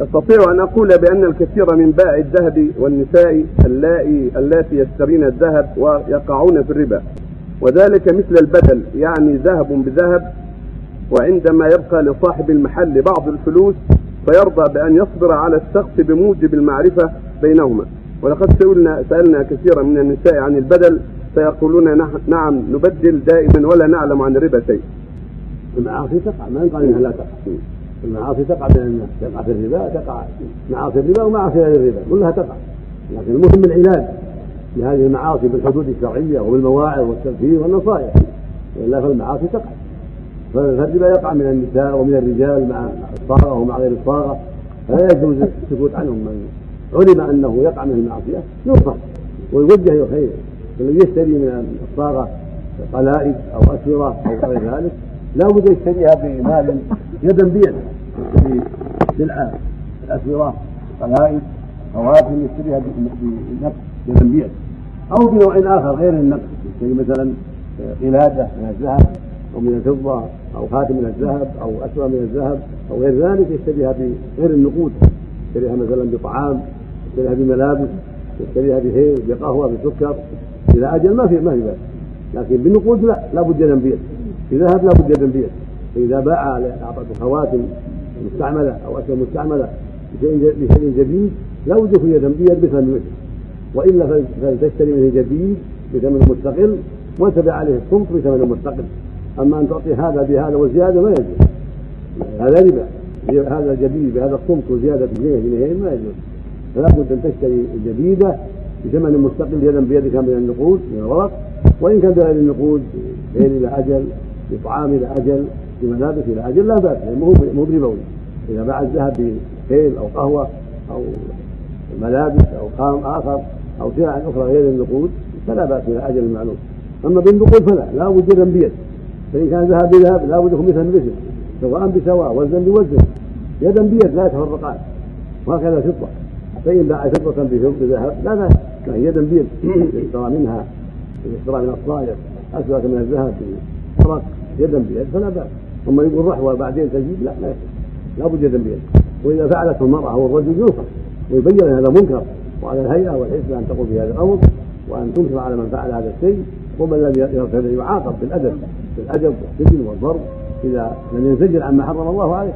أستطيع أن أقول بأن الكثير من بائع الذهب والنساء اللائي اللاتي يشترين الذهب ويقعون في الربا. وذلك مثل البدل يعني ذهب بذهب وعندما يبقى لصاحب المحل بعض الفلوس فيرضى بأن يصبر على الشخص بموجب المعرفة بينهما. ولقد سئلنا سألنا كثيرا من النساء عن البدل فيقولون نعم نبدل دائما ولا نعلم عن الربا شيء. المعاصي تقع ما يقال إنها لا تقع. المعاصي تقع بين الناس تقع في الربا تقع معاصي الربا ومعاصي غير الربا كلها تقع. لكن المهم العلاج لهذه المعاصي بالحدود الشرعية وبالمواعظ والتذكير والنصائح. وإلا فالمعاصي تقع. فالربا يقع من النساء ومن الرجال مع الصاغه ومع غير الصاغه فلا يجوز السكوت عنهم. من علم أنه يقع من المعصية ينصح ويوجه إلى الخير. الذي يشتري من الصاغه قلائد أو أسورة أو غير ذلك لا بد يشتريها بمال يدا بيد سلعة الاسوره قلائد خواتم يشتريها بنقد يدا بيد. أو بنوع آخر غير النقد يشتري مثلا قلادة من الذهب أو من الفضة أو خاتم من الذهب أو اسوره من الذهب أو غير ذلك يشتريها بغير النقود. يشتريها مثلا بطعام يشتريها بملابس يشتريها بهيل بقهوة بسكر. إلى أجل ما في ما في بأس. لكن بالنقود لا لا بد يدا بيد. في ذهب لا بد يدا بيد. فإذا باع اعطته خواتم مستعملة أو اسهم مستعملة بشيء جديد لا بد يكون يدا بيد بثمن مثله وإلا فلتشتري منه جديد بثمن مستقل وتبع عليه الصمت بثمن مستقل. أما أن تعطي هذا بهذا وزيادة ما يجوز. هذا ربا. هذا جديد بهذا الصمت وزيادة جنيه جنيهين ما يجوز. فلا بد أن تشتري الجديده بثمن مستقل يدا بيدك من النقود من الورق. وإن كان بغير النقود غير إلى أجل بطعام إلى أجل بملابس إلى أجل لا بأس يعني مو بربوي. إذا باع الذهب بخيل أو قهوة أو ملابس أو قام آخر أو سلع أخرى غير النقود فلا بأس إلى أجل معلوم. أما بالنقود فلا لا بد بيد فإن كان ذهب بذهب لا بد يكون مثل مثل سواء بسواء وزنا بوزن. يدا بيد لا يتفرقان. وهكذا فضة. فإن باع فضة بذهب لا بأس. لكن يدا بيد يشترى منها يشترى من الصائغ اسود من الذهب بفرق يدا بيد فلا بأس. اما يقول رحوه بعدين تجيب لا لا لا بد بيد وإذا فعلته المرأة أو الرجل ينصح ويبين هذا منكر وعلى الهيئة والحسبه ان تقوم بهذا الأمر وأن تنكر على من فعل هذا الشيء ومن لم يغفر يعاقب بالأدب بالأدب والسجن والضرب إذا لم ينزجر عما حرم الله عليه.